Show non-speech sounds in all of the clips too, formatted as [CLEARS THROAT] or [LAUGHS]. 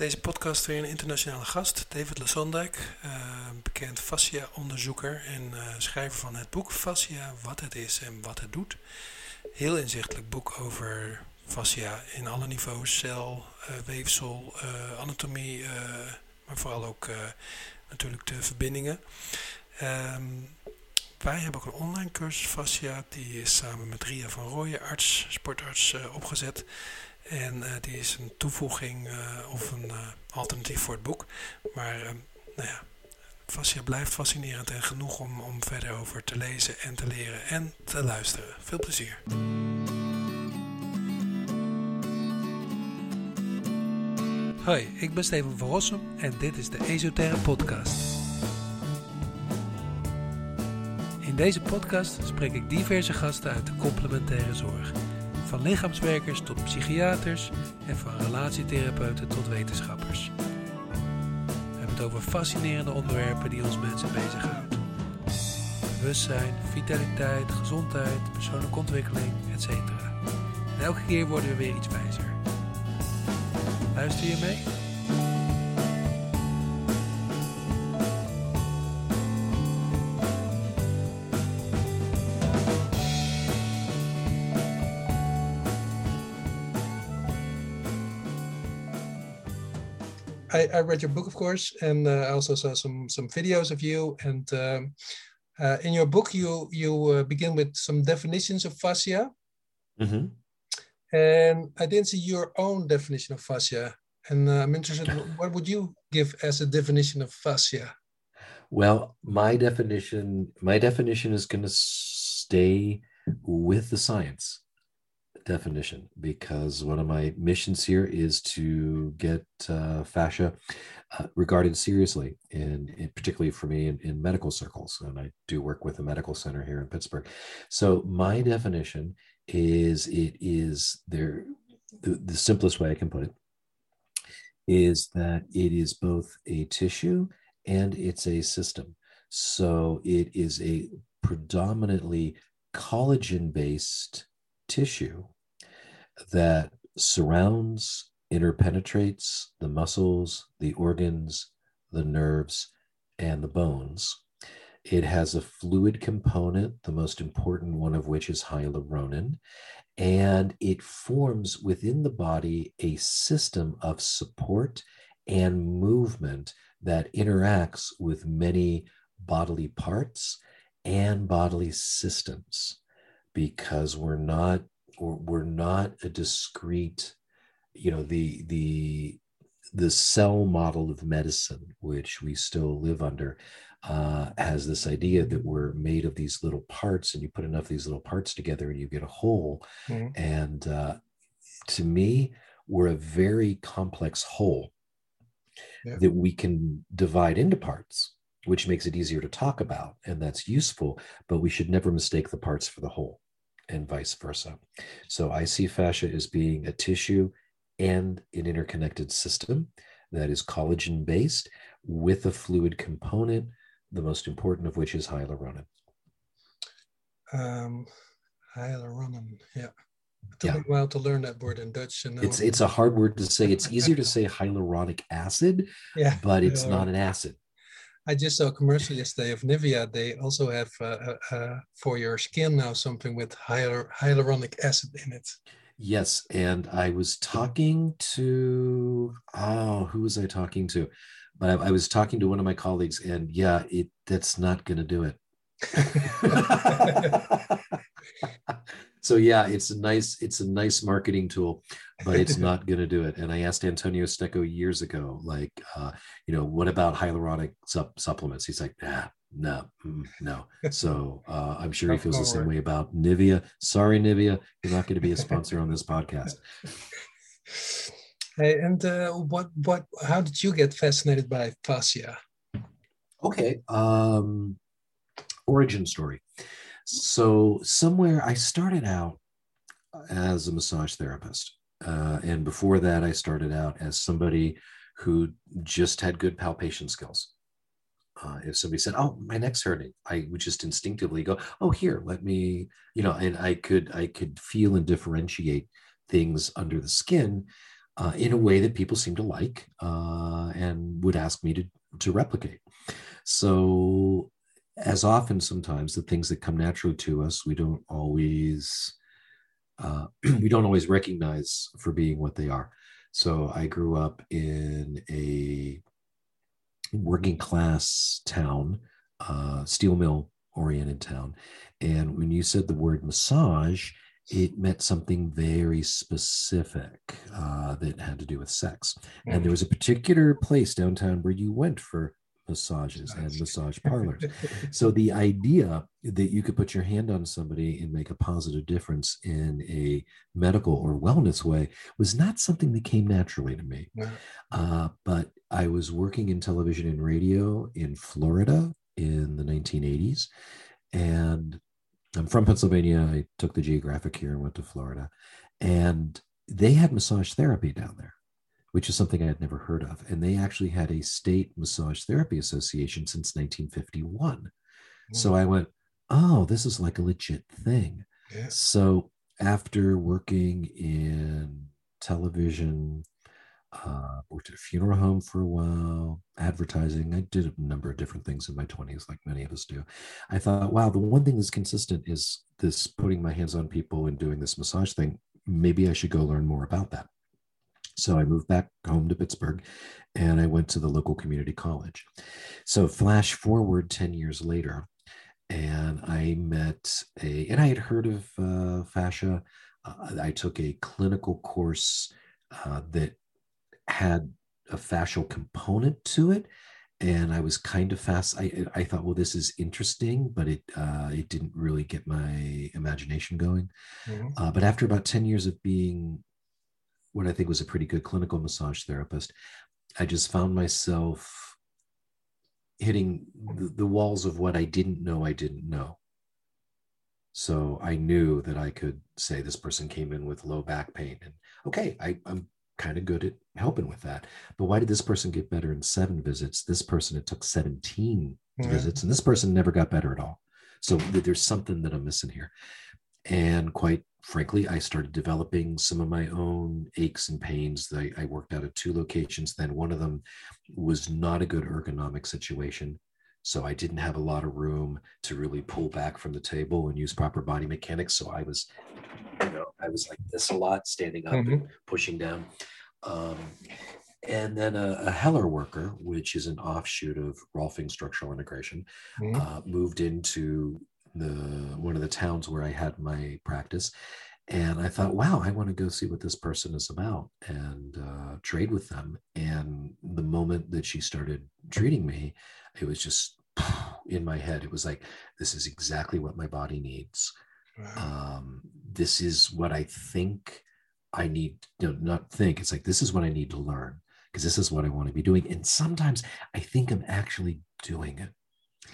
Deze podcast weer een internationale gast, David Lesondijk, uh, bekend fascia-onderzoeker en uh, schrijver van het boek Fascia, wat het is en wat het doet. Heel inzichtelijk boek over fascia in alle niveaus, cel, uh, weefsel, anatomie, maar vooral ook natuurlijk de verbindingen. Um, wij hebben ook een online cursus fascia, die is samen met Ria van Rooyen, arts, sportarts, opgezet. En uh, die is een toevoeging uh, of een uh, alternatief voor het boek. Maar nou ja, fascia blijft fascinerend en genoeg om, om verder over te lezen en te leren en te luisteren. Veel plezier. Hoi, ik ben Steven van Rossum en dit is de Esoterre Podcast. In deze podcast spreek ik diverse gasten uit de complementaire zorg van lichaamswerkers tot psychiaters en van relatietherapeuten tot wetenschappers. We hebben het over fascinerende onderwerpen die ons mensen bezighouden. Bewustzijn, vitaliteit, gezondheid, persoonlijke ontwikkeling, etc. En elke keer worden we weer iets wijzer. Luister je mee? I, I read your book, of course, and uh, I also saw some some videos of you. And um, uh, in your book, you you uh, begin with some definitions of fascia, mm-hmm. and I didn't see your own definition of fascia. And uh, I'm interested, [LAUGHS] what would you give as a definition of fascia? Well, my definition my definition is going to stay with the science definition because one of my missions here is to get uh, fascia uh, regarded seriously, and, particularly for me in, in, medical circles. And I do work with a medical center here in Pittsburgh. So my definition is it is there. The, the simplest way I can put it is that it is both a tissue and it's a system. So it is a predominantly collagen based tissue that surrounds, interpenetrates the muscles, the organs, the nerves, and the bones. It has a fluid component, the most important one of which is hyaluronan, and it forms within the body a system of support and movement that interacts with many bodily parts and bodily systems because we're not we're not a discrete you know the the the cell model of medicine which we still live under uh, has this idea that we're made of these little parts and you put enough of these little parts together and you get a whole mm-hmm. and uh, to me we're a very complex whole yeah. that we can divide into parts which makes it easier to talk about and that's useful but we should never mistake the parts for the whole and vice versa. So I see fascia as being a tissue and an interconnected system that is collagen based with a fluid component, the most important of which is hyaluronan. Um, hyaluronan, yeah. It took yeah. me a while to learn that word in Dutch. And it's it's a hard word to say. It's easier to say hyaluronic acid, [LAUGHS] yeah, but it's not an acid. I just saw a commercial yesterday of Nivea. They also have uh, uh, uh, for your skin now something with hyal- hyaluronic acid in it. Yes, and I was talking to oh, who was I talking to? But I, I was talking to one of my colleagues, and yeah, it that's not going to do it. [LAUGHS] [LAUGHS] [LAUGHS] [LAUGHS] so yeah it's a nice it's a nice marketing tool but it's [LAUGHS] not going to do it. And i asked antonio stecco years ago like uh, you know what about hyaluronic sup- supplements? He's like nah no no. So uh, i'm sure he feels the same way about nivea. Sorry nivea you're not going to be a sponsor on this podcast. Hey and uh, what what how did you get fascinated by fascia? Okay um origin story so somewhere I started out as a massage therapist. Uh, and before that, I started out as somebody who just had good palpation skills. Uh, if somebody said, "Oh, my neck's hurting," I would just instinctively go, "Oh, here, let me," you know, and I could I could feel and differentiate things under the skin uh, in a way that people seem to like uh, and would ask me to, to replicate. So, as often, sometimes the things that come naturally to us, we don't always uh, [CLEARS THROAT] we don't always recognize for being what they are. So, I grew up in a working class town, uh, steel mill oriented town, and when you said the word massage, it meant something very specific uh, that had to do with sex. And there was a particular place downtown where you went for massages and massage [LAUGHS] parlors. so the idea that you could put your hand on somebody and make a positive difference in a medical or wellness way was not something that came naturally to me. Uh, but I was working in television and radio in Florida in the 1980s. And I'm from Pennsylvania. I took the geographic here and went to Florida. And they had massage therapy down there, which is something I had never heard of. And they actually had a state massage therapy association since 1951. Mm. So I went, oh, this is like a legit thing. Yeah. So after working in television, uh, worked at a funeral home for a while, advertising. I did a number of different things in my 20s, like many of us do. I thought, wow, the one thing that's consistent is this putting my hands on people and doing this massage thing. Maybe I should go learn more about that. So I moved back home to Pittsburgh and I went to the local community college. So, flash forward 10 years later, and I met a, and I had heard of uh, fascia. Uh, I took a clinical course uh, that had a fascial component to it and I was kind of fast. I I thought, well, this is interesting, but it uh, it didn't really get my imagination going. Mm-hmm. Uh, but after about ten years of being what I think was a pretty good clinical massage therapist, I just found myself hitting the, the walls of what I didn't know I didn't know. So I knew that I could say this person came in with low back pain, and okay, I, I'm kind of good at helping with that. But why did this person get better in seven visits? This person, it took 17 yeah. visits, and this person never got better at all. So there's something that I'm missing here. And quite frankly, I started developing some of my own aches and pains. I, I worked out at two locations. Then one of them was not a good ergonomic situation. So I didn't have a lot of room to really pull back from the table and use proper body mechanics. So I was, you know, I was like this a lot, standing up mm-hmm. and pushing down. Um, and then a, a, Heller worker, which is an offshoot of Rolfing Structural Integration, mm-hmm. uh, moved into the one of the towns where I had my practice. And I thought, wow, I want to go see what this person is about and uh, trade with them. And the moment that she started treating me, it was just [SIGHS] in my head. It was like, this is exactly what my body needs. Wow. Um, this is what I think I need, you know, not think. It's like, this is what I need to learn because this is what I want to be doing. And sometimes I think I'm actually doing it,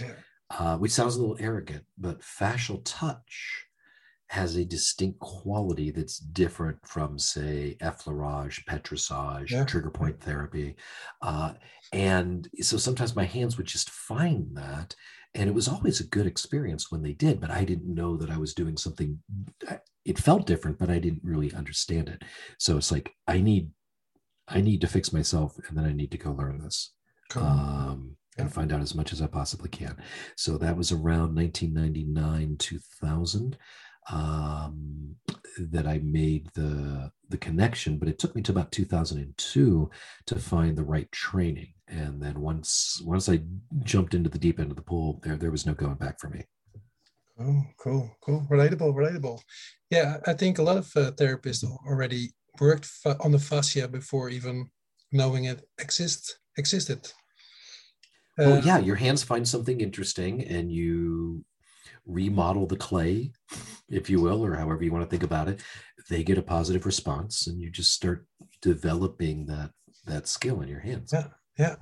yeah. Uh, which sounds a little arrogant, but fascial touch has a distinct quality that's different from, say, effleurage, petrissage, yeah. trigger point therapy. Uh, and so sometimes my hands would just find that. And it was always a good experience when they did, but I didn't know that I was doing something. It felt different, but I didn't really understand it. So it's like, I need, I need to fix myself and then I need to go learn this. Cool. Um, and find out as much as I possibly can. So that was around 1999, 2000 um, that I made the the connection, but it took me to about 2002 to find the right training. And then once once I jumped into the deep end of the pool, there there was no going back for me. Oh, cool, cool, relatable, relatable. Yeah, I think a lot of uh, therapists already worked on the fascia before even knowing it exists existed. Uh, yeah, your hands find something interesting, and you remodel the clay, if you will, or however you want to think about it, they get a positive response, and you just start developing that that skill in your hands. Yeah, yeah.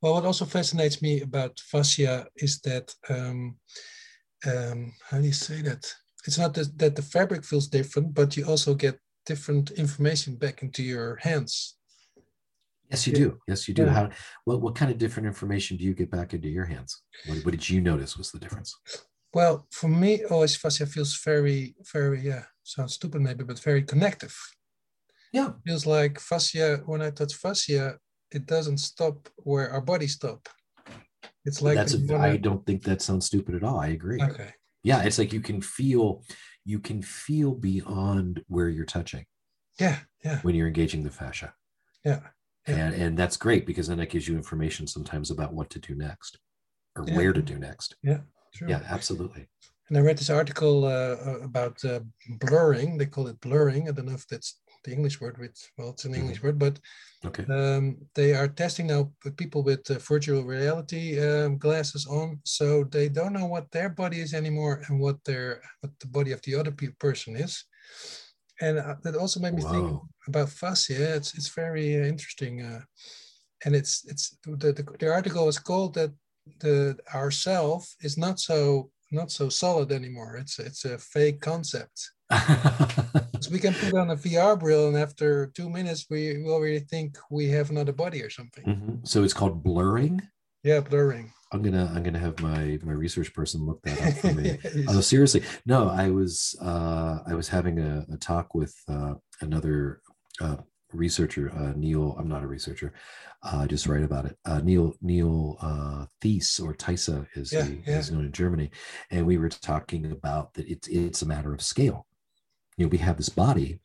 Well, what also fascinates me about fascia is that um, um, how do you say that? It's not that, that the fabric feels different, but you also get different information back into your hands. Yes, you do. Yes, you do. Yeah. How? What? What kind of different information do you get back into your hands? What, what did you notice was the difference? Well, for me, oh, always fascia feels very, very, yeah, sounds stupid maybe, but very connective. Yeah. feels like fascia when I touch fascia, it doesn't stop where our body stop. It's like that's if a, you wanna- I don't think that sounds stupid at all. I agree. okay. Yeah, it's like you can feel you can feel beyond where you're touching Yeah, yeah, when you're engaging the fascia. yeah. Yeah. And and that's great because then that gives you information sometimes about what to do next or Yeah. where to do next. Sure. Yeah, absolutely. And I read this article uh, uh, about uh, blurring. They call it blurring. I don't know if that's the English word. With well, it's an Mhm. English word, but Okay. um, they are testing now people with uh, virtual reality um, glasses on, so they don't know what their body is anymore and what their what the body of the other pe- person is. And uh, that also made me think about fascia. It's it's very uh, interesting, uh, and it's it's the, the the article was called that the ourself is not so not so solid anymore. It's it's a fake concept. [LAUGHS] So we can put on a VR brill, and after two minutes, we, we already think we have another body or something. Mhm. So it's called blurring. Yeah, blurring. I'm gonna I'm gonna have my my research person look that up for me. [LAUGHS] Oh, seriously? No, I was uh, I was having a, a talk with uh, another uh, researcher, uh, Neil. I'm not a researcher. Uh, I just write about it. Uh, Neil Neil uh, Thies or Tysa is Yeah, he yeah. is known in Germany, and we were talking about that. It's it's a matter of scale. You know, we have this body,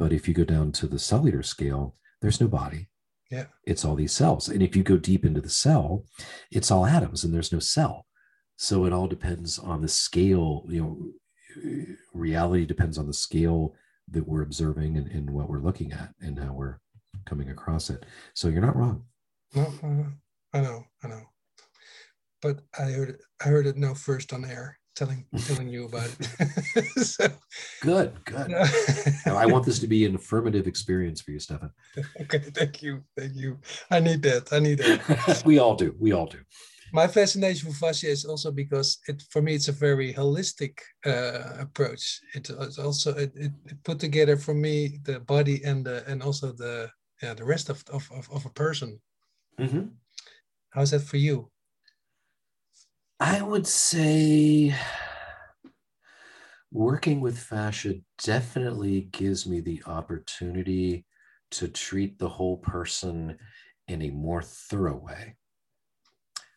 but if you go down to the cellular scale, there's no body. Yeah. It's all these cells, and if you go deep into the cell, it's all atoms, and there's no cell. So it all depends on the scale. You know, reality depends on the scale that we're observing and, and what we're looking at and how we're coming across it. So you're not wrong. No, I know, I know. But I heard it, I heard it now first on air, telling telling you about it. [LAUGHS] so, Good, good. Now, I want this to be an affirmative experience for you, Stefan. [LAUGHS] okay, thank you, thank you. I need that. I need that. [LAUGHS] we all do. We all do. my fascination for fascia is also because it for me it's a very holistic uh, approach it, it's also it, it, put together for me the body and the and also the yeah the rest of of, of, of a person Mhm. how's that for you I would say working with fascia definitely gives me the opportunity to treat the whole person in a more thorough way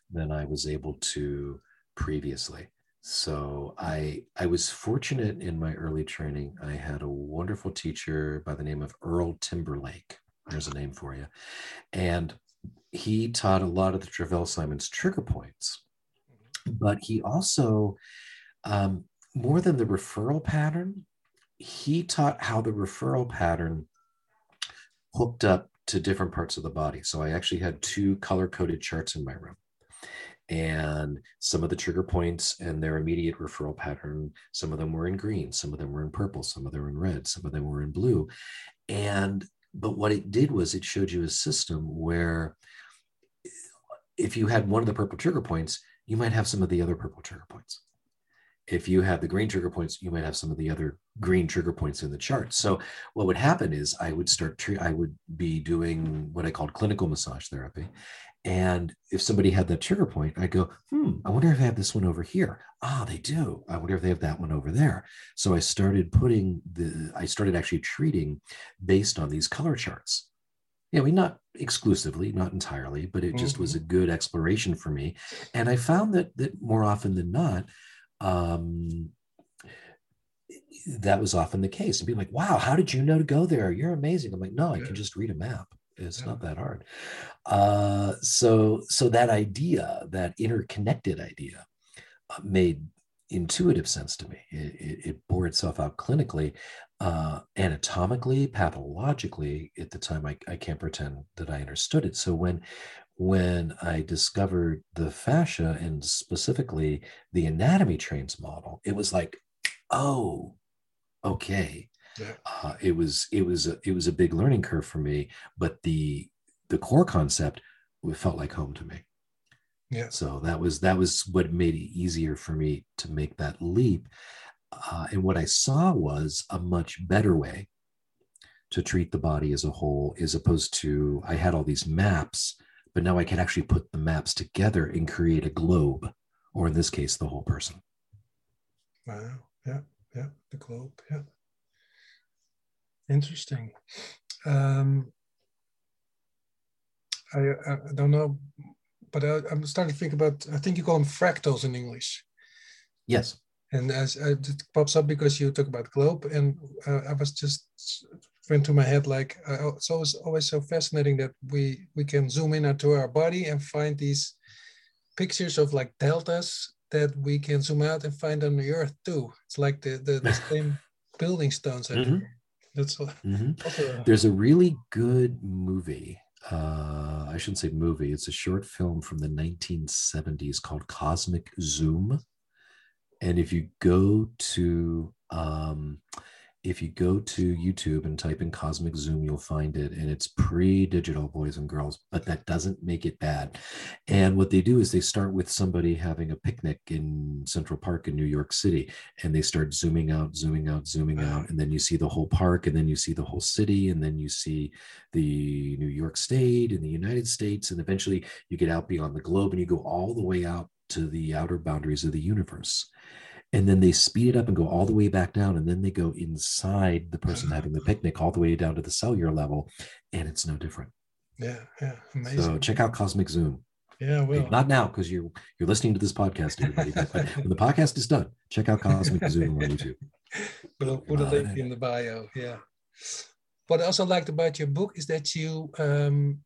than I was able to previously. So I I was fortunate in my early training. I had a wonderful teacher by the name of Earl Timberlake. There's a name for you. And he taught a lot of the Travell Simons trigger points but he also um, more than the referral pattern he taught how the referral pattern hooked up to different parts of the body. So i actually had two color coded charts in my room and some of the trigger points and their immediate referral pattern some of them were in green some of them were in purple some of them were in red some of them were in blue. And but what it did was it showed you a system where if you had one of the purple trigger points you might have some of the other purple trigger points. If you have the green trigger points, you might have some of the other green trigger points in the chart. So what would happen is I would start, tre- I would be doing what I called clinical massage therapy. And if somebody had that trigger point, I'd go, hmm, I wonder if I have this one over here. Ah, they do. I wonder if they have that one over there. So I started putting the, I started actually treating based on these color charts. Yeah, I mean, not exclusively, not entirely, but it just was a good exploration for me. And I found that that more often than not, um, that was often the case. And be like, wow, how did you know to go there? You're amazing. I'm like, no, I can just read a map. It's Yeah. not that hard. Uh, so, so that idea, that interconnected idea, uh, made intuitive sense to me. It, it, it bore itself out clinically, uh, anatomically, pathologically. At the time, I, I can't pretend that I understood it. So when when I discovered the fascia and specifically the anatomy trains model, it was like, oh, okay. Yeah. Uh, it was it was a, it was a big learning curve for me, but the the core concept felt like home to me. Yeah. So that was that was what made it easier for me to make that leap. Uh, and what I saw was a much better way to treat the body as a whole, as opposed to I had all these maps, but now I can actually put the maps together and create a globe, or in this case, the whole person. Wow. Yeah. Yeah. The globe. Yeah. Interesting. um, I, I don't know, but I, I'm starting to think about. I think you call them fractals in English. Yes. And as uh, it pops up because you talk about globe, and uh, I was just went to my head like uh, it's always always so fascinating that we we can zoom in onto our body and find these pictures of like deltas that we can zoom out and find on the earth too. It's like the the, the [LAUGHS] same building stones. Mm-hmm. That's mm-hmm. there's a really good movie. Uh, I shouldn't say movie. It's a short film from the 1970s called Cosmic Zoom. And if you go to um, if you go to YouTube and type in Cosmic Zoom, you'll find it. And it's pre digital, boys and girls, but that doesn't make it bad. And what they do is they start with somebody having a picnic in Central Park in New York City, and they start zooming out, zooming out, zooming out. Uh-huh. And then you see the whole park, and then you see the whole city, and then you see the New York State and the United States. And eventually you get out beyond the globe and you go all the way out to the outer boundaries of the universe and then they speed it up and go all the way back down and then they go inside the person having the picnic all the way down to the cellular level and it's no different. Yeah yeah amazing. so check out cosmic zoom. Yeah well not now because you're you're listening to this podcast everybody but when the podcast is done check out cosmic zoom on youtube. We'll [LAUGHS] put a link in the bio yeah. What i also liked about your book is that you um,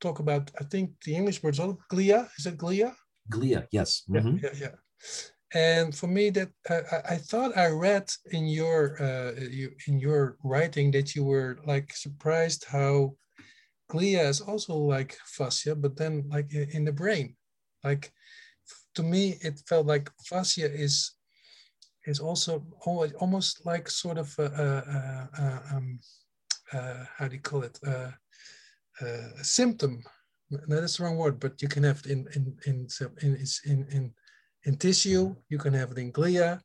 talk about i think the english word is glia? Is it glia? Glia yes. Mm-hmm. yeah, yeah yeah and for me that uh, I, thought i read in your uh, you, in your writing that you were like surprised how glia is also like fascia but then like in the brain. Like to me it felt like fascia is is also always, almost like sort of a, a, a, um, uh, how do you call it? A symptom. No, that's the wrong word but you can have in in in in in, in in tissue, you can have it in glia,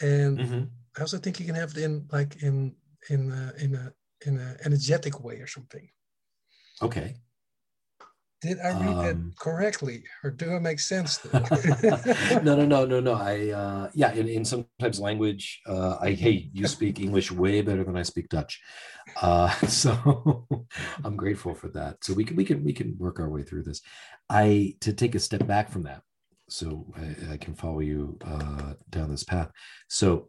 and mm-hmm. I also think you can have it in like in in a, in a in an energetic way or something. Okay. Did I read um, that correctly, or do it make sense? [LAUGHS] [LAUGHS] no, no, no, no, no. I uh, yeah. In, in sometimes language, uh, I hey, you speak English way better than I speak Dutch, uh, [LAUGHS] so I'm grateful for that. So we can we can we can work our way through this. I to take a step back from that so I, I can follow you uh, down this path. So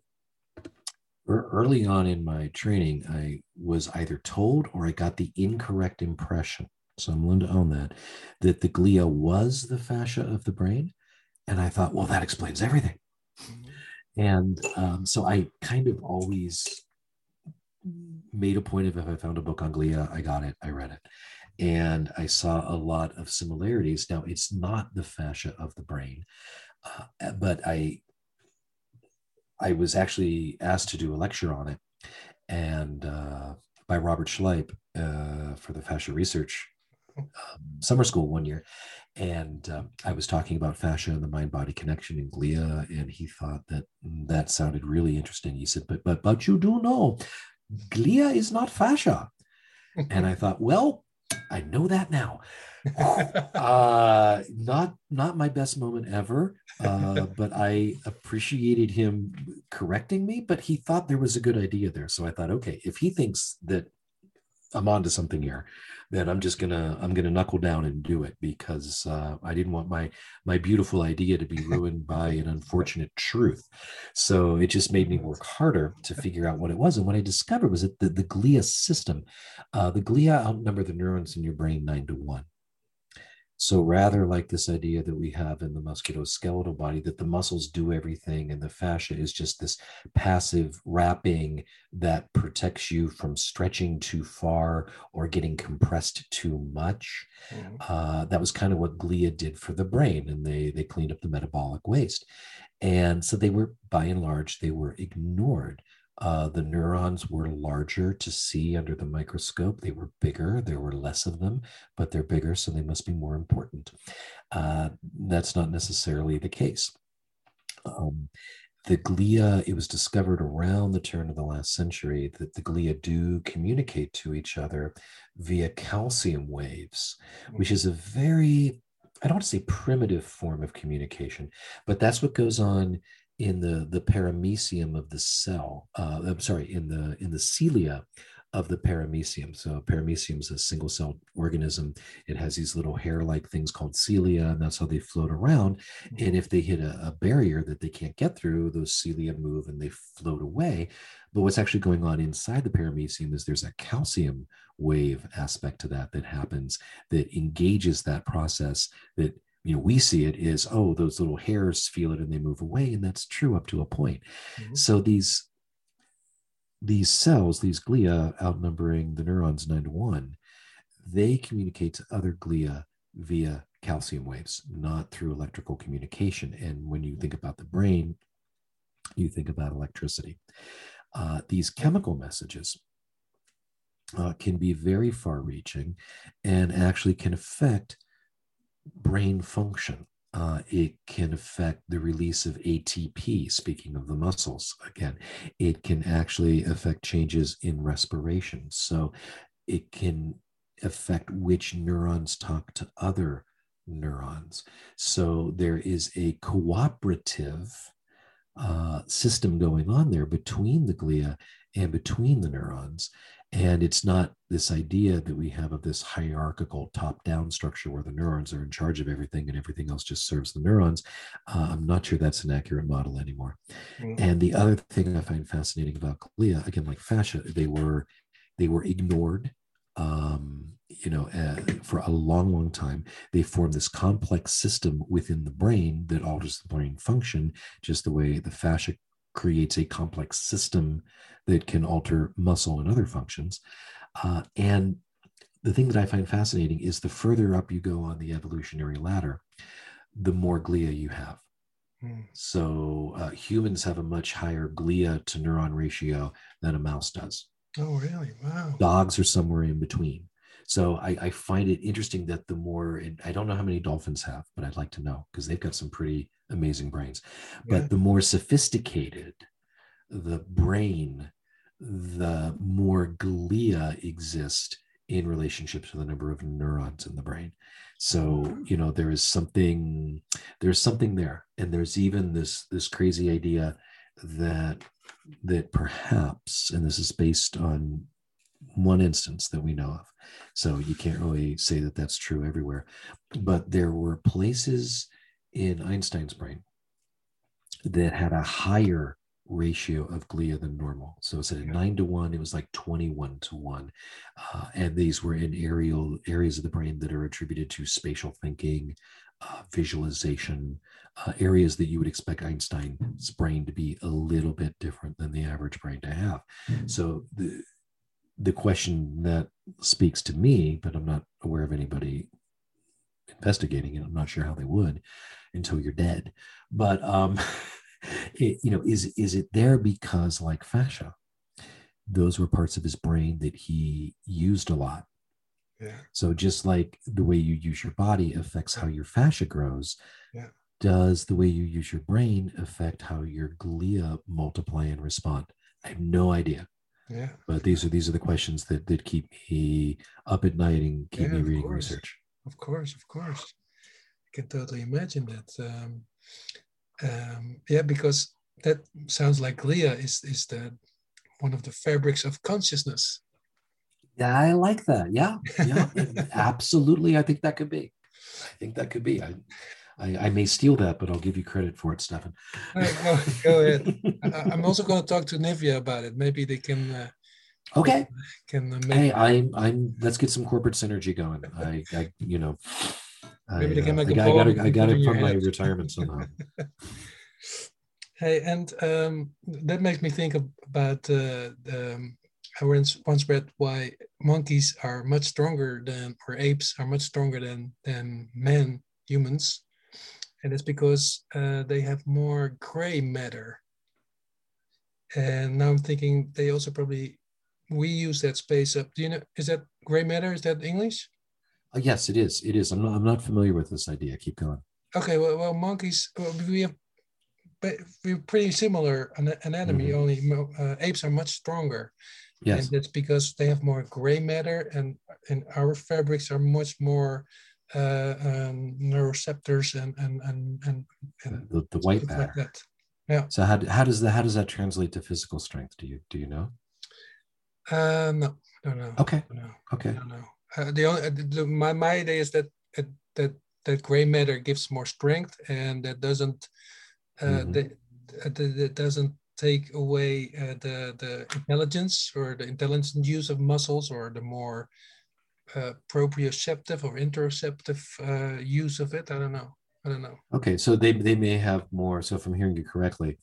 early on in my training, I was either told or I got the incorrect impression. So I'm willing to own that, that the glia was the fascia of the brain. And I thought, well, that explains everything. Mm-hmm. And um, so I kind of always made a point of if I found a book on glia, I got it, I read it and I saw a lot of similarities. Now, it's not the fascia of the brain, uh, but I I was actually asked to do a lecture on it, and uh, by Robert Schleip uh, for the fascia research um, summer school one year, and um, I was talking about fascia and the mind-body connection in glia, and he thought that that sounded really interesting. He said, "But but but you do know, glia is not fascia." and I thought, well, I know that now. [LAUGHS] uh, not not my best moment ever, uh, [LAUGHS] but I appreciated him correcting me. But he thought there was a good idea there, so I thought, okay, if he thinks that I'm onto something here, then I'm just gonna I'm gonna knuckle down and do it because uh, I didn't want my my beautiful idea to be [LAUGHS] ruined by an unfortunate truth. So it just made me work harder to figure out what it was. And what I discovered was that the, the glia system, uh, the glia outnumber the neurons in your brain nine to one. So rather like this idea that we have in the musculoskeletal body, that the muscles do everything and the fascia is just this passive wrapping that protects you from stretching too far or getting compressed too much. Mm-hmm. Uh, that was kind of what glia did for the brain, and they they cleaned up the metabolic waste. And so they were, by and large, they were ignored. Uh, the neurons were larger to see under the microscope. They were bigger. There were less of them, but they're bigger, so they must be more important. Uh, that's not necessarily the case. Um, the glia, it was discovered around the turn of the last century that the glia do communicate to each other via calcium waves, which is a very, I don't want to say primitive form of communication, but that's what goes on in the the paramecium of the cell uh, i'm sorry in the in the cilia of the paramecium. So paramecium is a single celled organism. It has these little hair-like things called cilia, and that's how they float around. Mm-hmm. And if they hit a, a barrier that they can't get through, those cilia move and they float away. But what's actually going on inside the paramecium is there's a calcium wave aspect to that that happens that engages that process that you know we see it is oh those little hairs feel it and they move away and that's true up to a point. Mhm. so these these cells these glia outnumbering the neurons 9 to 1 they communicate to other glia via calcium waves not through electrical communication. And when you think about the brain you think about electricity. Uh, these chemical messages uh, can be very far reaching and actually can affect brain function. Uh, it can affect the release of ATP, speaking of the muscles again. It can actually affect changes in respiration. So it can affect which neurons talk to other neurons. So there is a cooperative uh, system going on there between the glia and between the neurons. And it's not this idea that we have of this hierarchical top down structure where the neurons are in charge of everything and everything else just serves the neurons. Uh, I'm not sure that's an accurate model anymore. Mhm. And the other thing I find fascinating about glia, again, like fascia, they were they were ignored. Um, you know, uh, for a long, long time, they form this complex system within the brain that alters the brain function, just the way the fascia creates a complex system that can alter muscle and other functions. Uh, and the thing that I find fascinating is the further up you go on the evolutionary ladder, the more glia you have. Mm. So uh, humans have a much higher glia to neuron ratio than a mouse does. Oh, really? Wow. Dogs are somewhere in between. So I, I find it interesting that the more, and I don't know how many dolphins have, but I'd like to know because they've got some pretty amazing brains. Yeah. But the more sophisticated the brain, the more glia exist in relationship to the number of neurons in the brain. So, hmm. you know, there is something, there's something there. And there's even this this crazy idea that that perhaps, and this is based on one instance that we know of. So you can't really say that that's true everywhere. But there were places in Einstein's brain that had a higher ratio of glia than normal. So instead of Yeah. nine to one, it was like 21 to one. Uh, and these were in areal areas of the brain that are attributed to spatial thinking, uh, visualization, uh, areas that you would expect Einstein's brain to be a little bit different than the average brain to have. So the the question that speaks to me, but I'm not aware of anybody investigating it. I'm not sure how they would until you're dead. But um, [LAUGHS] it, you know, is is it there because like fascia, those were parts of his brain that he used a lot. Yeah. So just like the way you use your body affects how your fascia grows, Yeah. does the way you use your brain affect how your glia multiply and respond? I have no idea. Yeah. But these are these are the questions that that keep me up at night and keep Yeah, me reading course. research. Of course, of course. I can totally imagine that. Um, um, yeah, because that sounds like glia is is the one of the fabrics of consciousness. Yeah, I like that. Yeah, yeah, [LAUGHS] absolutely. I think that could be. I think that could be. I, I, I may steal that, but I'll give you credit for it, Stefan. No, go, go ahead. I, I'm also going to talk to Nivea about it. Maybe they can uh, okay. can uh, Hey. I'm I'm. Let's get some corporate synergy going. I, I you know. I, Maybe they can uh, make I, a I gotta I gotta in your fund my retirement [LAUGHS] somehow. Hey, and um, that makes me think of, about uh, um, I once read why monkeys are much stronger than, or apes are much stronger than than men, humans, and it's because uh, they have more gray matter. And now I'm thinking they also probably we use that space up. Do you know? Is that gray matter? Is that English? Uh, yes, it is. It is. I'm not. I'm not familiar with this idea. Keep going. Okay, well, well monkeys, well, we have, But we're pretty similar ana- anatomy. Mhm. Only uh, apes are much stronger, Yes. and that's because they have more gray matter, and and our fabrics are much more uh, um, neuroceptors and and and and, and The, the white matter. like that. So how, how does that how does that translate to physical strength? Do you do you know? Uh, no, no, no. Okay. No, Okay. no, no. Uh, the only uh, the, the- my my idea is that uh, that that gray matter gives more strength, and that doesn't uh, Mhm. that, that, that doesn't take away uh, the the intelligence or the intelligent use of muscles or the more uh, proprioceptive or interoceptive uh, use of it. I don't know. I don't know. Okay. So they they may have more. So if I'm hearing you correctly,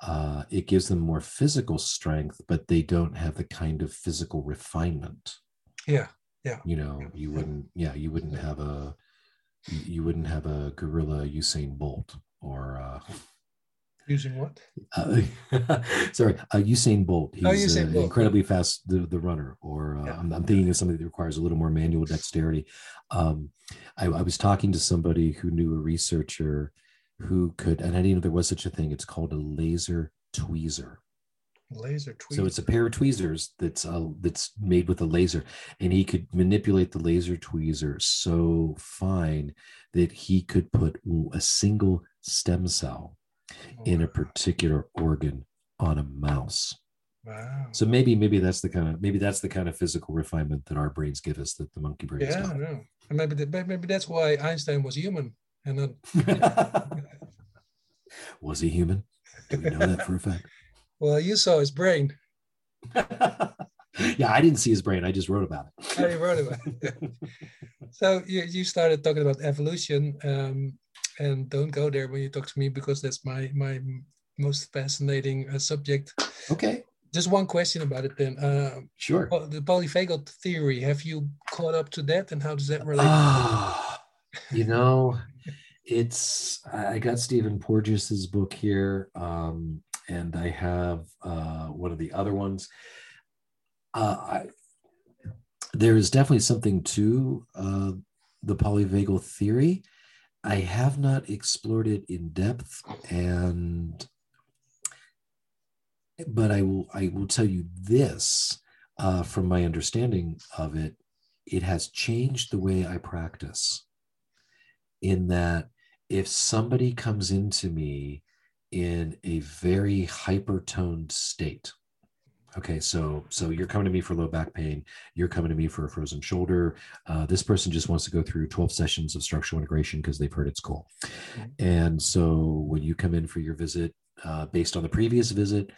uh, it gives them more physical strength, but they don't have the kind of physical refinement. Yeah. Yeah. You know, you wouldn't. Yeah, you wouldn't have a. You wouldn't have a gorilla Usain Bolt or. Uh, Using what? Uh, [LAUGHS] sorry, uh, Usain Bolt. He's Oh, Usain uh, Bolt, incredibly fast, the, the runner. Or uh, Yeah. I'm, I'm thinking of somebody that requires a little more manual dexterity. Um, I, I was talking to somebody who knew a researcher who could, and I didn't know there was such a thing. It's called a laser tweezer. Laser tweet. So it's a pair of tweezers that's uh, that's made with a laser, and he could manipulate the laser tweezer so fine that he could put a single stem cell in a particular organ on a mouse. Wow. So maybe maybe that's the kind of maybe that's the kind of physical refinement that our brains give us that the monkey brain Yeah, not. no. And maybe that, maybe that's why Einstein was human and not [LAUGHS] Was he human? Do we know that for a fact? [LAUGHS] well, you saw his brain. [LAUGHS] yeah, I didn't see his brain. I just wrote about it. I wrote about it. so you, you started talking about evolution, um, and don't go there when you talk to me because that's my my most fascinating uh, subject. okay, Just one question about it then. Uh, sure. the polyvagal theory. Have you caught up to that, and how does that relate? Ah, you know, it's I got Stephen Porges's book here, um, and I have uh, one of the other ones. Uh, I, there is definitely something to uh, the polyvagal theory. I have not explored it in depth, and but I will I will tell you this uh, from my understanding of it. It has changed the way I practice. In that, if somebody comes into me in a very hypertoned state, okay, so so you're coming to me for low back pain, you're coming to me for a frozen shoulder. Uh, this person just wants to go through 12 sessions of structural integration because they've heard it's cool. Mhm. And so when you come in for your visit, uh, based on the previous visit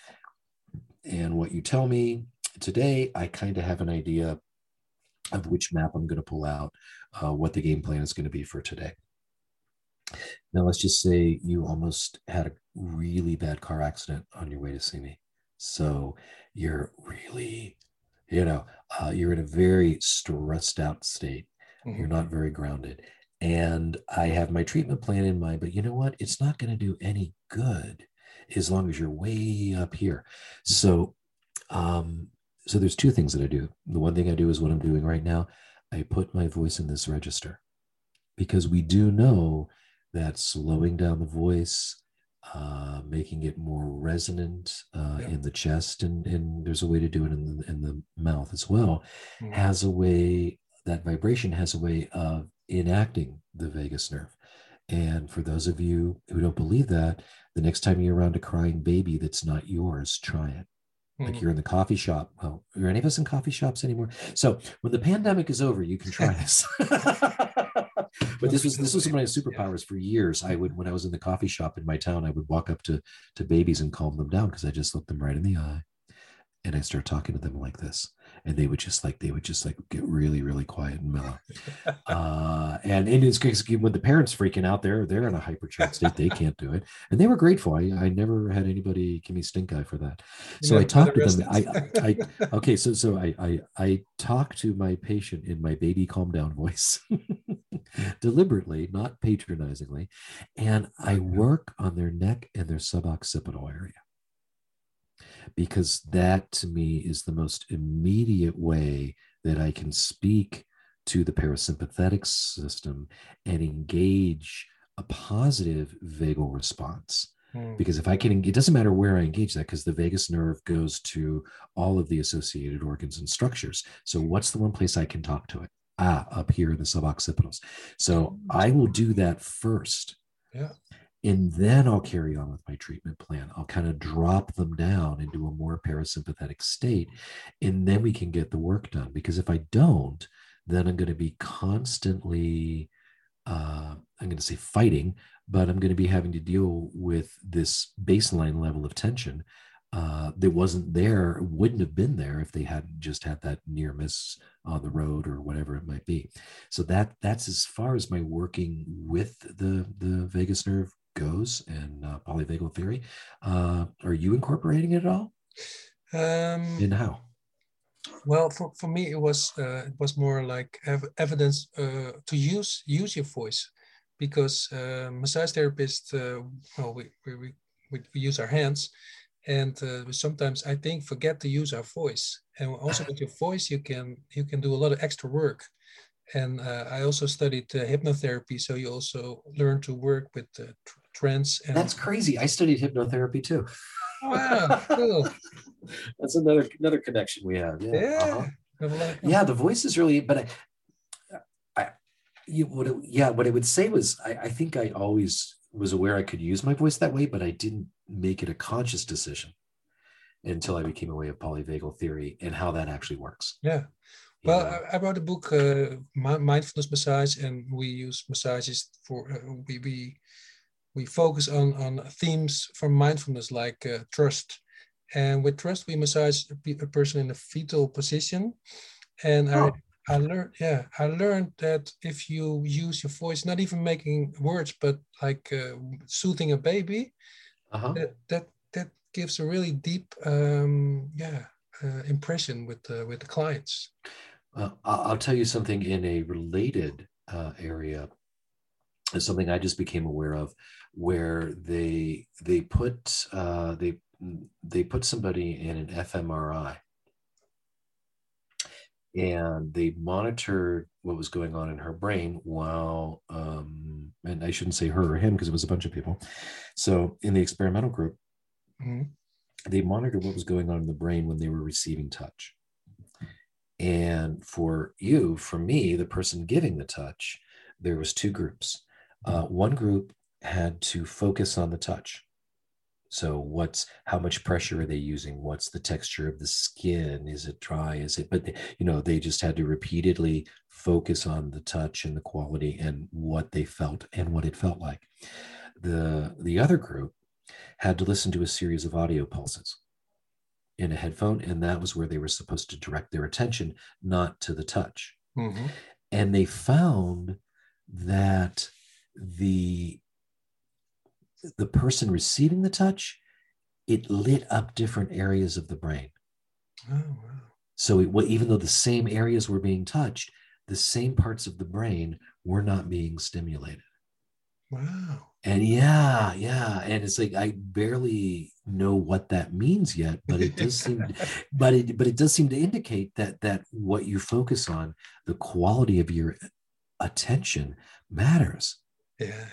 and what you tell me today, I kind of have an idea of which map I'm going to pull out, uh, what the game plan is going to be for today. Now, let's just say you almost had a really bad car accident on your way to see me. So you're really, you know, uh, you're in a very stressed out state. You're not very grounded. And I have my treatment plan in mind, but you know what? It's not going to do any good as long as you're way up here. So, um, so there's two things that I do. The one thing I do is what I'm doing right now. I put my voice in this register because we do know that slowing down the voice, uh, making it more resonant uh, Yeah. in the chest, and, and there's a way to do it in the, in the mouth as well, Mhm. has a way, that vibration has a way of enacting the vagus nerve. And for those of you who don't believe that, the next time you're around a crying baby that's not yours, try it like Mhm. you're in the coffee shop. Well, are any of us in coffee shops anymore? So when the pandemic is over, you can try [LAUGHS] this. [LAUGHS] but this was this was one of my superpowers for years. I would when I was in the coffee shop in my town, I would walk up to to babies and calm them down because I just looked them right in the eye, and I start talking to them like this, and they would just like they would just like get really really quiet and mellow. Uh, and because when the parents freaking out, they're they're in a hypercharged state. They can't do it, and they were grateful. I, I never had anybody give me stink eye for that. So I You're talked to them. I, I, okay, so so I, I I talk to my patient in my baby calm down voice, [LAUGHS] deliberately, not patronizingly, and I work on their neck and their suboccipital area because that to me is the most immediate way that I can speak to the parasympathetic system and engage a positive vagal response Mm. because if I can, it doesn't matter where I engage that because the vagus nerve goes to all of the associated organs and structures. So, what's the one place I can talk to it? Ah, up here in the suboccipitals. So, I will do that first. Yeah. And then I'll carry on with my treatment plan. I'll kind of drop them down into a more parasympathetic state, and then we can get the work done. Because if I don't, then I'm going to be constantly, uh, I'm going to say fighting, but I'm going to be having to deal with this baseline level of tension uh, that wasn't there, wouldn't have been there if they hadn't just had that near miss on the road or whatever it might be. So that that's as far as my working with the the vagus nerve goes and uh, polyvagal theory. Uh, are you incorporating it at all? Um, and how? Well, for, for me, it was uh, it was more like ev- evidence uh, to use use your voice because uh, massage therapists, uh, well, we, we, we, we use our hands and uh, sometimes I think forget to use our voice. And also with your voice, you can you can do a lot of extra work. And uh, I also studied uh, hypnotherapy, so you also learn to work with tr- trance. And that's crazy. I studied hypnotherapy too. Wow, cool. [LAUGHS] that's another another connection we have. Yeah. Yeah. Uh-huh. Yeah, the voice is really, but I, I you what it, yeah, what I would say was I, I think I always was aware I could use my voice that way, but I didn't make it a conscious decision until I became aware of polyvagal theory and how that actually works. Yeah. Well, I, I wrote a book, uh, mindfulness massage, and we use massages for uh, we we we focus on on themes from mindfulness like uh, trust, and with trust we massage a, person in a fetal position, and oh. I I learned yeah I learned that if you use your voice, not even making words, but like uh, soothing a baby, uh-huh. that, that that gives a really deep um, yeah uh, impression with the with the clients. Uh, I'll tell you something in a related uh, area. Something I just became aware of, where they they put uh, they they put somebody in an fMRI, and they monitored what was going on in her brain while um, and i shouldn't say her or him because it was a bunch of people so in the experimental group mm-hmm. they monitored what was going on in the brain when they were receiving touch and for you for me the person giving the touch there was two groups uh, one group had to focus on the touch so what's how much pressure are they using? What's the texture of the skin? Is it dry? Is it? But they, you know they just had to repeatedly focus on the touch and the quality and what they felt and what it felt like. The the other group had to listen to a series of audio pulses in a headphone, and that was where they were supposed to direct their attention, not to the touch. Mm-hmm. And they found that the the person receiving the touch, it lit up different areas of the brain. Oh, wow. So it, even though the same areas were being touched, the same parts of the brain were not being stimulated. Wow. And yeah, yeah, and it's like I barely know what that means yet, but it does seem, [LAUGHS] but it but it does seem to indicate that that what you focus on, the quality of your attention matters yeah,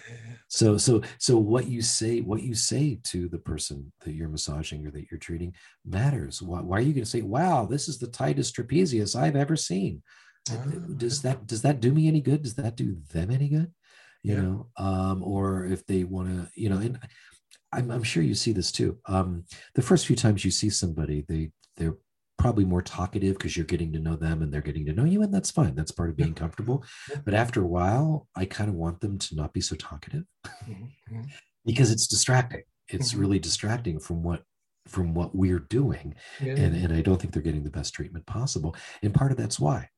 so so so what you say what you say to the person that you're massaging or that you're treating matters. Why, why are you going to say wow this is the tightest trapezius i've ever seen. Oh. does that does that do me any good? Does that do them any good? You yeah. know um or if they want to you know and I'm, I'm sure you see this too. Um the first few times you see somebody they they're probably more talkative because you're getting to know them and they're getting to know you and that's fine. That's part of being comfortable. But after a while i kind of want them to not be so talkative. Mm-hmm. because it's distracting. It's mm-hmm. really distracting from what from what we're doing yeah. and, and i don't think they're getting the best treatment possible. And part of that's why.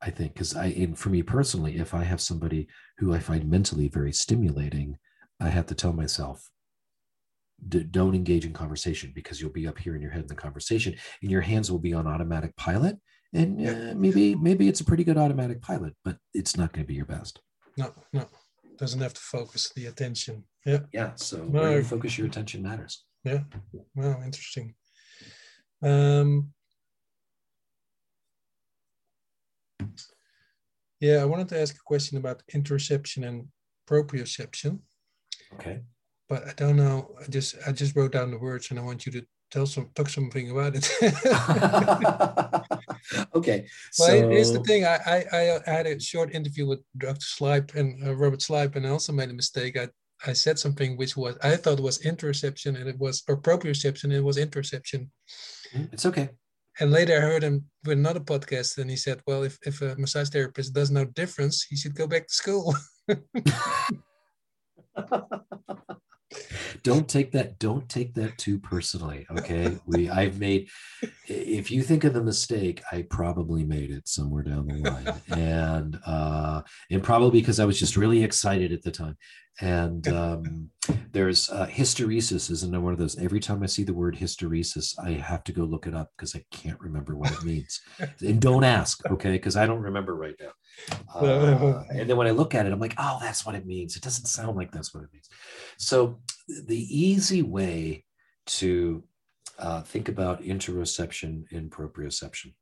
I think because i and for me personally if i have somebody who i find mentally very stimulating i have to tell myself D- don't engage in conversation because you'll be up here in your head in the conversation and your hands will be on automatic pilot and uh, maybe maybe it's a pretty good automatic pilot but it's not going to be your best. No no. Doesn't have to focus the attention. Yeah. Yeah so no, where you focus your attention matters. Yeah. Well interesting. Um yeah i wanted to ask a question about interoception and proprioception. Okay but I don't know. I just I just wrote down the words, and I want you to tell some talk something about it. [LAUGHS] okay. Well, so... here's the thing. I, I I had a short interview with Dr. Schleip and uh, Robert Schleip, and I also made a mistake. I I said something which was I thought was interception, and it was or proprioception. It was interception. Mm, It's okay. And later I heard him with another podcast, and he said, "Well, if if a massage therapist does no difference, he should go back to school." [LAUGHS] [LAUGHS] don't take that don't take that too personally okay? We i've made if you think of the mistake i probably made it somewhere down the line. [LAUGHS] And uh and probably because i was just really excited at the time and um there's uh, hysteresis isn't one of those every time i see the word hysteresis i have to go look it up because i can't remember what it means and don't ask okay because i don't remember right now uh, and then when I look at it, I'm like, oh, that's what it means. It doesn't sound like that's what it means. So the easy way to uh, think about interoception and proprioception.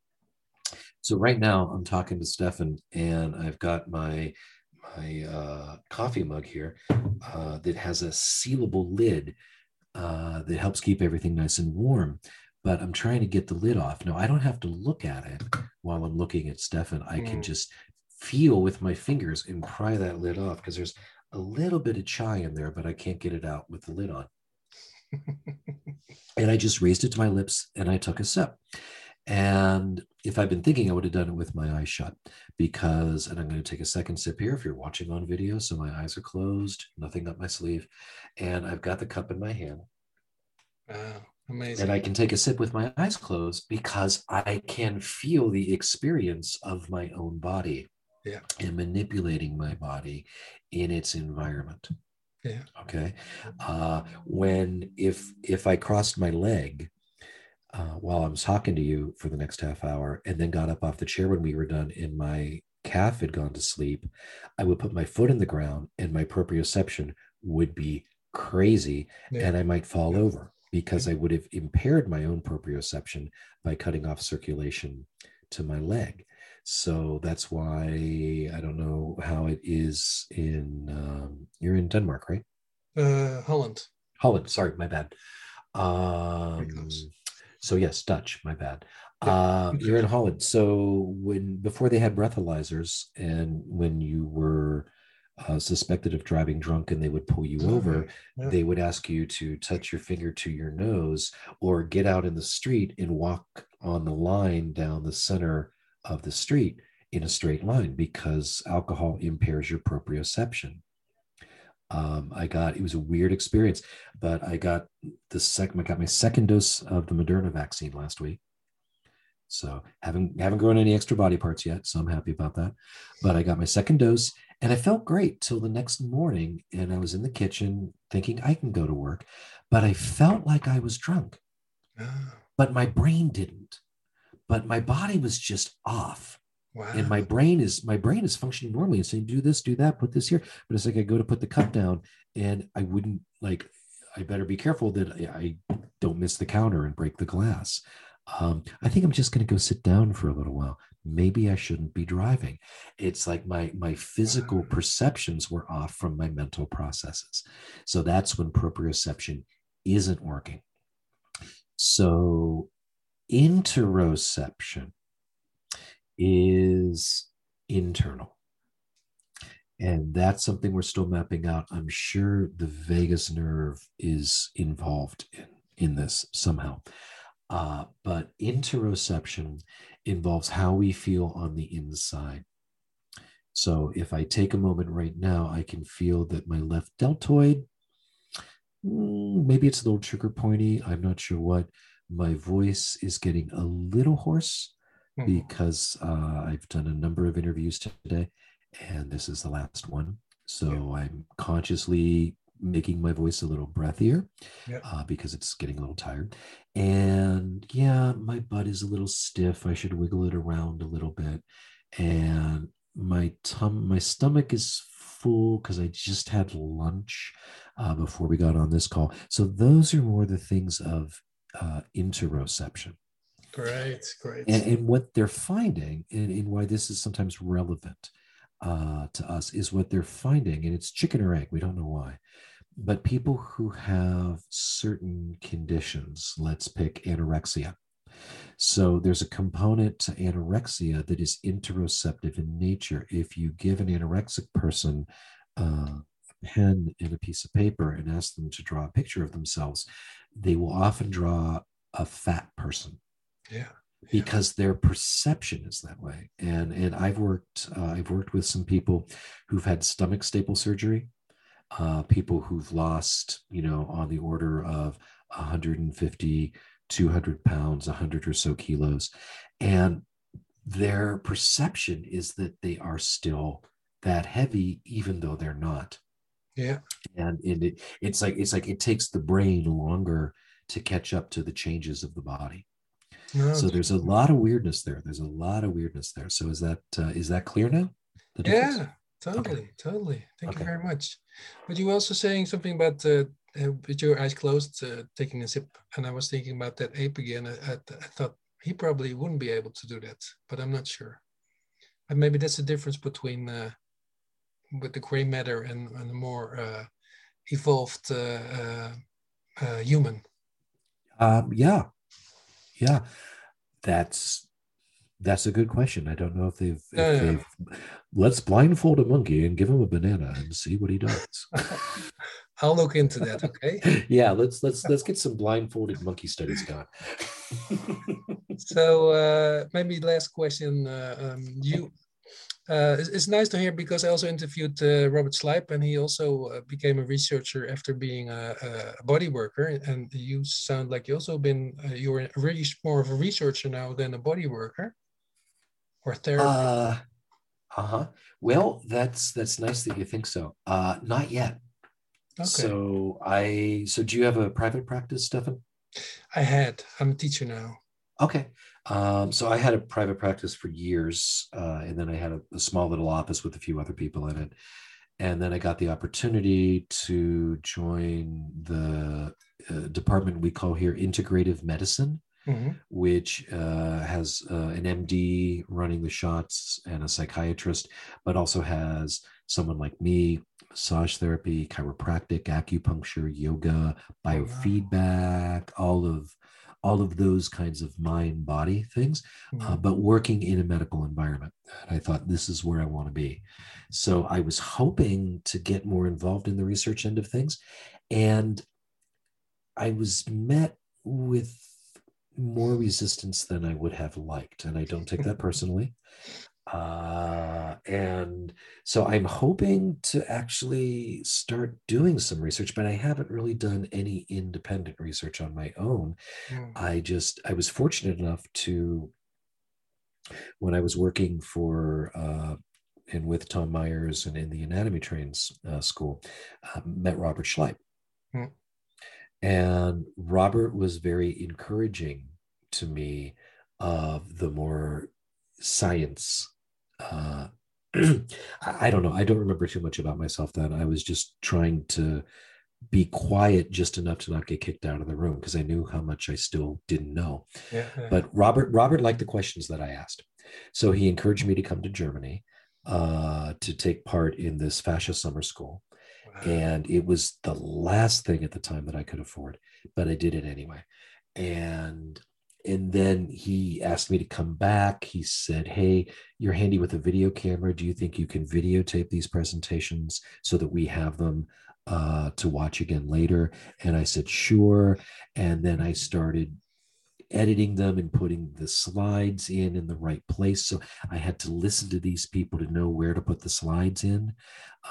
So right now I'm talking to Stefan, and I've got my my uh, coffee mug here uh, that has a sealable lid uh, that helps keep everything nice and warm. But I'm trying to get the lid off. Now I don't have to look at it while I'm looking at Stefan. I can Mm. just feel with my fingers and pry that lid off because there's a little bit of chai in there, but I can't get it out with the lid on. [LAUGHS] and I just raised it to my lips and I took a sip. And if I'd been thinking, I would have done it with my eyes shut because, and I'm going to take a second sip here if you're watching on video. So my eyes are closed, nothing up my sleeve. And I've got the cup in my hand wow, amazing! and I can take a sip with my eyes closed because I can feel the experience of my own body Yeah. and manipulating my body in its environment. Yeah. Okay. Uh, when if if I crossed my leg uh, while I was talking to you for the next half hour and then got up off the chair when we were done and my calf had gone to sleep, I would put my foot in the ground and my proprioception would be crazy Yeah. and I might fall over because I would have impaired my own proprioception by cutting off circulation to my leg. So that's why I don't know how it is in, um, you're in Denmark, right? uh, Holland. Holland, sorry, my bad. Um. So yes, Dutch, my bad. Uh, you're in Holland. So when before they had breathalyzers, and when you were uh, suspected of driving drunk, and they would pull you over, Yeah. they would ask you to touch your finger to your nose or get out in the street and walk on the line down the center of the street in a straight line because alcohol impairs your proprioception. Um, I got it was a weird experience, but I got the second I got my second dose of the Moderna vaccine last week. So haven't haven't grown any extra body parts yet, so I'm happy about that. But I got my second dose and I felt great till the next morning. And I was in the kitchen thinking I can go to work, but I felt like I was drunk, [GASPS] but my brain didn't. But my body was just off wow. and my brain is my brain is functioning normally and saying do this do that put this here. But it's like i go to put the cup down and i wouldn't like i better be careful that i, don't miss the counter and break the glass. Um, i think i'm just going to go sit down for a little while. Maybe i shouldn't be driving. It's like my my physical Wow. perceptions were off from my mental processes. So that's when proprioception isn't working. So interoception is internal. And that's something we're still mapping out. I'm sure the vagus nerve is involved in, in this somehow. Uh, but interoception involves how we feel on the inside. So if I take a moment right now, I can feel that my left deltoid, mm, maybe it's a little trigger pointy. I'm not sure what. My voice is getting a little hoarse Mhm. because uh, I've done a number of interviews today, and this is the last one. So I'm consciously making my voice a little breathier Yeah. uh, because it's getting a little tired. And yeah, my butt is a little stiff. I should wiggle it around a little bit. And my tum, my stomach is full because I just had lunch uh, before we got on this call. So those are more the things of uh, interoception Great, great. and, and what they're finding and, and why this is sometimes relevant uh, to us is what they're finding and it's chicken or egg we don't know why but people who have certain conditions let's pick anorexia so there's a component to anorexia that is interoceptive in nature if you give an anorexic person uh, a pen and a piece of paper and ask them to draw a picture of themselves, they will often draw a fat person. Yeah. Because their perception is that way, and and I've worked uh, I've worked with some people who've had stomach staple surgery, uh, people who've lost you know on the order of 150 200 pounds 100 or so kilos. And their perception is that they are still that heavy even though they're not. Yeah. And it, it's like it's like it takes the brain longer to catch up to the changes of the body no, so there's a lot of weirdness there there's a lot of weirdness there so is that uh, is that clear now yeah totally okay. totally thank okay. you very much but you were also saying something about uh, uh, with your eyes closed uh, taking a sip and i was thinking about that ape again I, I, I thought he probably wouldn't be able to do that, but I'm not sure. And maybe that's the difference between uh, with the gray matter and, and a more uh, evolved uh, uh, uh human. Um, yeah, yeah, that's that's a good question. I don't know if they've, if they've let's blindfold a monkey and give him a banana and see what he does. [LAUGHS] I'll look into that. Okay. [LAUGHS] yeah, let's let's let's get some blindfolded monkey studies going. [LAUGHS] so uh, maybe last question. Uh, um, you, uh, it's, it's, nice to hear because I also interviewed uh, Robert Schleip, and he also uh, became a researcher after being a, a, body worker. And you sound like you also been uh, you're really more of a researcher now than a body worker or therapist. Uh huh. Well, that's that's nice that you think so. Uh, not yet. Okay. So I so do you have a private practice, Stefan? I had. I'm a teacher now. Okay. Um, so I had a private practice for years, uh, and then I had a, a, small little office with a few other people in it. And then I got the opportunity to join the uh, department we call here integrative medicine, mm-hmm. which uh, has uh, an MD running the shots and a psychiatrist, but also has someone like me massage therapy, chiropractic, acupuncture, yoga, biofeedback, all of all of those kinds of mind body things, uh, mm-hmm. uh, but working in a medical environment. And I thought this is where I want to be. So I was hoping to get more involved in the research end of things. And I was met with more resistance than I would have liked. And I don't take that [LAUGHS] personally. Uh, and so I'm hoping to actually start doing some research, but I haven't really done any independent research on my own. Mm. I just, I was fortunate enough to, when I was working for, uh, and with Tom Myers and in the Anatomy Trains uh, School, uh, met Robert Schleip. Mm. And Robert was very encouraging to me of the more science uh, [CLEARS THROAT] I don't know. I don't remember too much about myself then. I was just trying to be quiet just enough to not get kicked out of the room because I knew how much I still didn't know. Yeah, yeah. But Robert, Robert liked the questions that I asked, so he encouraged me to come to Germany uh, to take part in this fascia summer school. Wow. And it was the last thing at the time that I could afford, but I did it anyway. And and then he asked me to come back. He said, Hey, you're handy with a video camera. Do you think you can videotape these presentations so that we have them uh, to watch again later? And I said, Sure. And then I started editing them and putting the slides in in the right place. So I had to listen to these people to know where to put the slides in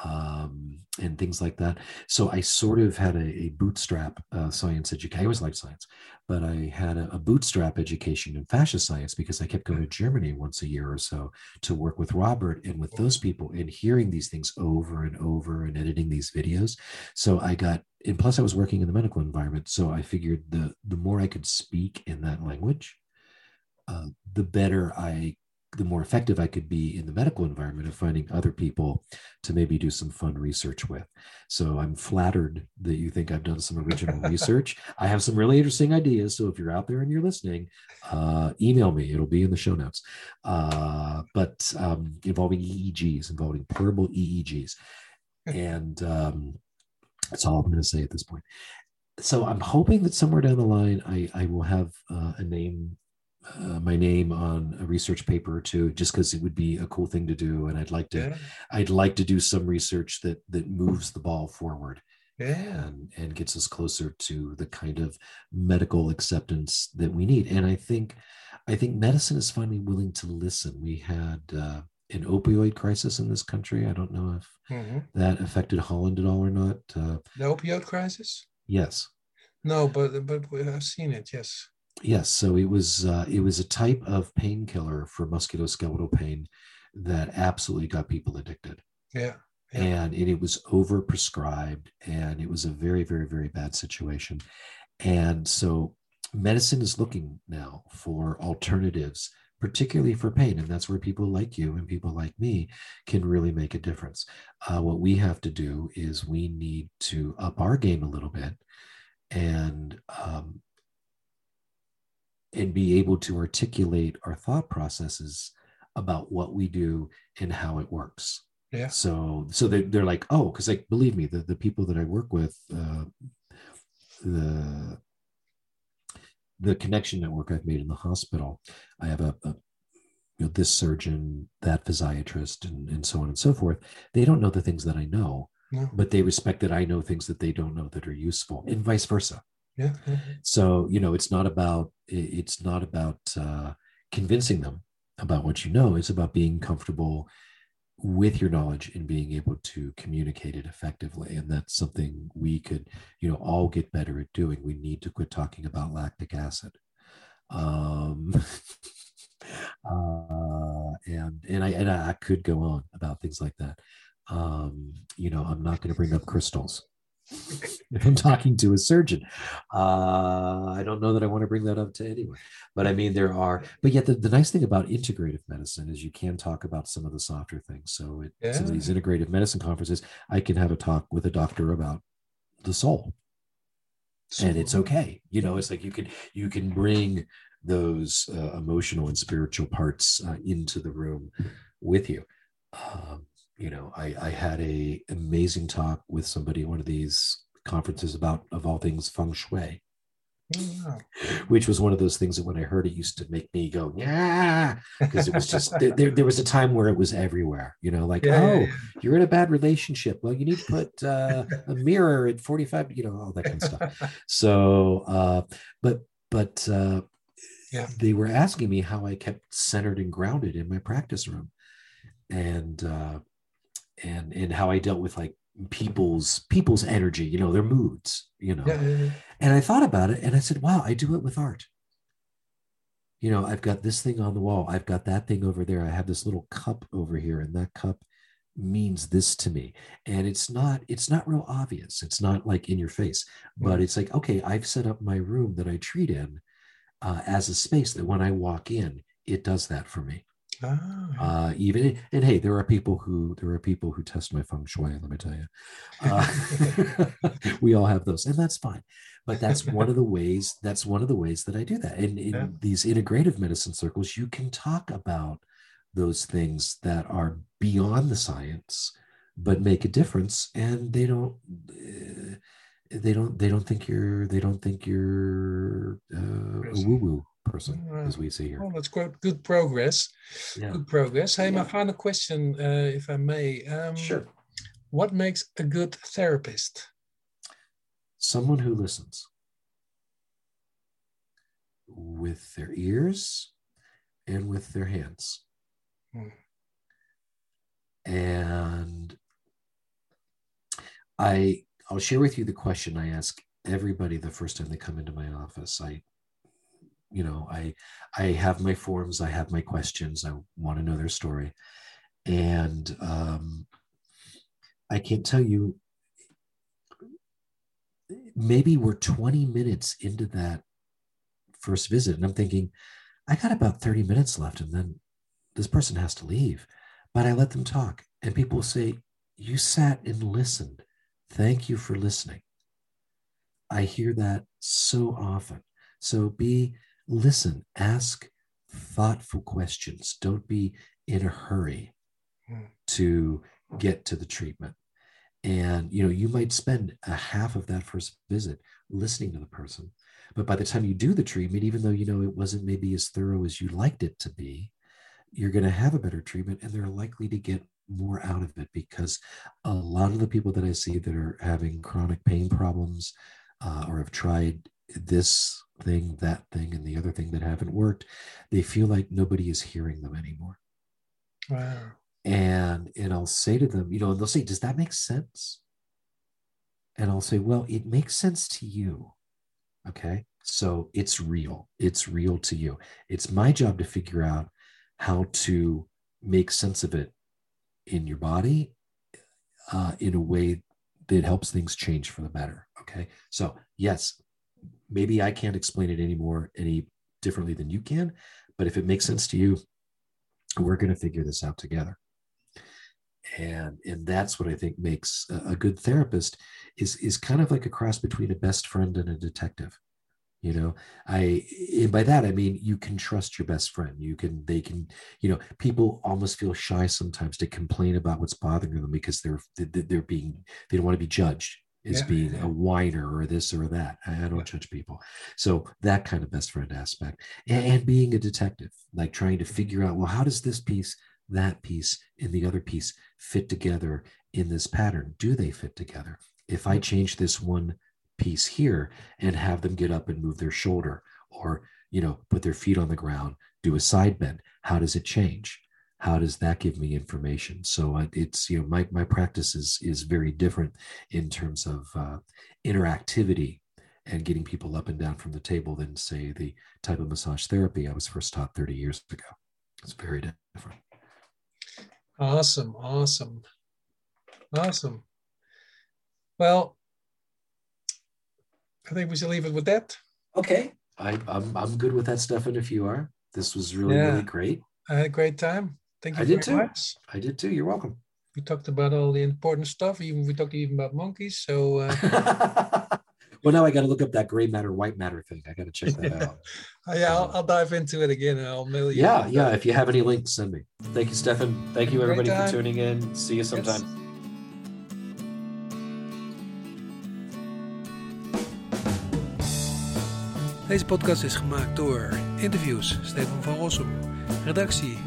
um, and things like that. So I sort of had a, a bootstrap uh, science education. I always liked science, but I had a, a, bootstrap education in fascia science because I kept going to Germany once a year or so to work with Robert and with those people and hearing these things over and over and editing these videos. So I got and plus I was working in the medical environment, so I figured the the more I could speak in that language, uh, the better I, the more effective I could be in the medical environment of finding other people to maybe do some fun research with. So I'm flattered that you think I've done some original [LAUGHS] research. I have some really interesting ideas. So if you're out there and you're listening, uh, email me. It'll be in the show notes. Uh, but um, involving EEGs, involving portable EEGs, [LAUGHS] and um, that's all I'm going to say at this point. So I'm hoping that somewhere down the line, I, I will have uh, a name uh, my name on a research paper or two, just because it would be a cool thing to do, and I'd like to, Yeah. I'd like to do some research that that moves the ball forward Yeah. and and gets us closer to the kind of medical acceptance that we need. And I think, I think medicine is finally willing to listen. We had uh, an opioid crisis in this country. I don't know if hmm that affected Holland at all or not. Uh, The opioid crisis? yes, No, but but we- I've seen it. Yes. Yes, so it was uh, it was a type of painkiller for musculoskeletal pain that absolutely got people addicted, Yeah. Yeah. and it, it was overprescribed, and it was a very very very bad situation, and so medicine is looking now for alternatives, particularly for pain, and that's where people like you and people like me can really make a difference. Uh, what we have to do is we need to up our game a little bit, and um, and be able to articulate our thought processes about what we do and how it works. Yeah. So so they, they're like, oh, because like believe me, the, the people that I work with, uh, the the connection network I've made in the hospital, I have a, a you know, this surgeon, that physiatrist, and, and so on and so forth. They don't know the things that I know, No. but they respect that I know things that they don't know that are useful, and vice versa Yeah. yeah. so you know it's not about it's not about uh, convincing them about what you know it's about being comfortable with your knowledge and being able to communicate it effectively and that's something we could you know all get better at doing. We need to quit talking about lactic acid. Um [LAUGHS] uh and and i and i could go on about things like that. Um you know i'm not going to bring up crystals if I'm talking to a surgeon. Uh, I don't know that I want to bring that up to anyone. But I mean, there are, but yet the, the nice thing about integrative medicine is you can talk about some of the softer things. So at some of these integrative medicine conferences, I can have a talk with a doctor about the soul and it's okay you know it's like you can you can bring those uh, emotional and spiritual parts uh, into the room with you um, you know I, I had a amazing talk with somebody at one of these conferences about of all things feng shui. Wow. which was one of those things that when i heard it used to make me go yeah because it was just there, there, there was a time where it was everywhere you know like Yeah, oh yeah, you're in a bad relationship. Well you need to put [LAUGHS] uh, a mirror at 45 you know all that kind of stuff. So uh but but uh Yeah. they were asking me how i kept centered and grounded in my practice room. And uh and and how i dealt with like people's people's energy you know their moods you know. Yeah, yeah, yeah. and i thought about it and i said wow i do it with art. You know i've got this thing on the wall. I've got that thing over there. I have this little cup over here and that cup means this to me. And it's not it's not real obvious. It's not like in your face. But it's like okay i've set up my room that i treat in uh, as a space that when i walk in it does that for me Ah, uh, even and hey there are people who there are people who test my feng shui let me tell you. Uh, [LAUGHS] we all have those and that's fine but that's one of the ways that's one of the ways that i do that and in Yeah. these integrative medicine circles you can talk about those things that are beyond the science but make a difference and they don't uh, they don't they don't think you're they don't think you're uh, a woo woo person Right. as we see here oh, that's quite good progress. yeah Good progress. Hey, my final question, uh, if I may. Um, sure What makes a good therapist? someone who listens with their ears and with their hands. Hmm. And I I'll share with you the question I ask everybody the first time they come into my office. I you know, I I have my forms, I have my questions, I want to know their story. And um I can't tell you maybe we're 20 minutes into that first visit and i'm thinking i got about 30 minutes left and then this person has to leave. But i let them talk and people say you sat and listened. Thank you for listening. I hear that so often. So be listen ask thoughtful questions don't be in a hurry Hmm. to get to the treatment and you know you might spend a half of that first visit listening to the person But by the time you do the treatment, even though you know it wasn't maybe as thorough as you liked it to be, you're going to have a better treatment and they're likely to get more out of it because a lot of the people that I see that are having chronic pain problems uh, or have tried this thing, that thing, and the other thing that haven't worked, they feel like nobody is hearing them anymore. Wow. And and I'll say to them, you know, and they'll say, "Does that make sense?" And I'll say, "Well, it makes sense to you." Okay, so it's real. It's real to you. It's my job to figure out how to make sense of it in your body uh, in a way that helps things change for the better. Okay. So, yes, maybe I can't explain it anymore any differently than you can, but if it makes sense to you, we're going to figure this out together. And, and that's what I think makes a, a good therapist is, is kind of like a cross between a best friend and a detective. You know i by that i mean you can trust your best friend. You can they can you know people almost feel shy sometimes to complain about what's bothering them because they're they're being they don't want to be judged as yeah, being a whiner or this or that. I don't yeah. judge people. So that kind of best friend aspect and, and being a detective like trying to figure out well how does this piece that piece and the other piece fit together in this pattern? Do they fit together? If i change this one piece here and have them get up and move their shoulder or you know put their feet on the ground do a side bend how does it change how does that give me information so it's you know my, my practice is is very different in terms of uh, interactivity and getting people up and down from the table than say the type of massage therapy i was first taught 30 years ago it's very different awesome awesome awesome well I think we should leave it with that. Okay. I, I'm, I'm good with that, Stefan, if you are. This was really, yeah. really great. I had a great time. Thank you I did too. Much. I did too. You're welcome. We talked about all the important stuff. Even we talked even about monkeys. So uh... [LAUGHS] well, now I got to look up that gray matter, white matter thing. I got to check that out. [LAUGHS] yeah, I'll, I'll, dive into it again and I'll mail you. Yeah, yeah. If you have any links, send me. Thank you, Stefan. Thank you, everybody, for tuning in. See you sometime. Yes. Deze podcast is gemaakt door interviews Stefan van Rossum, redactie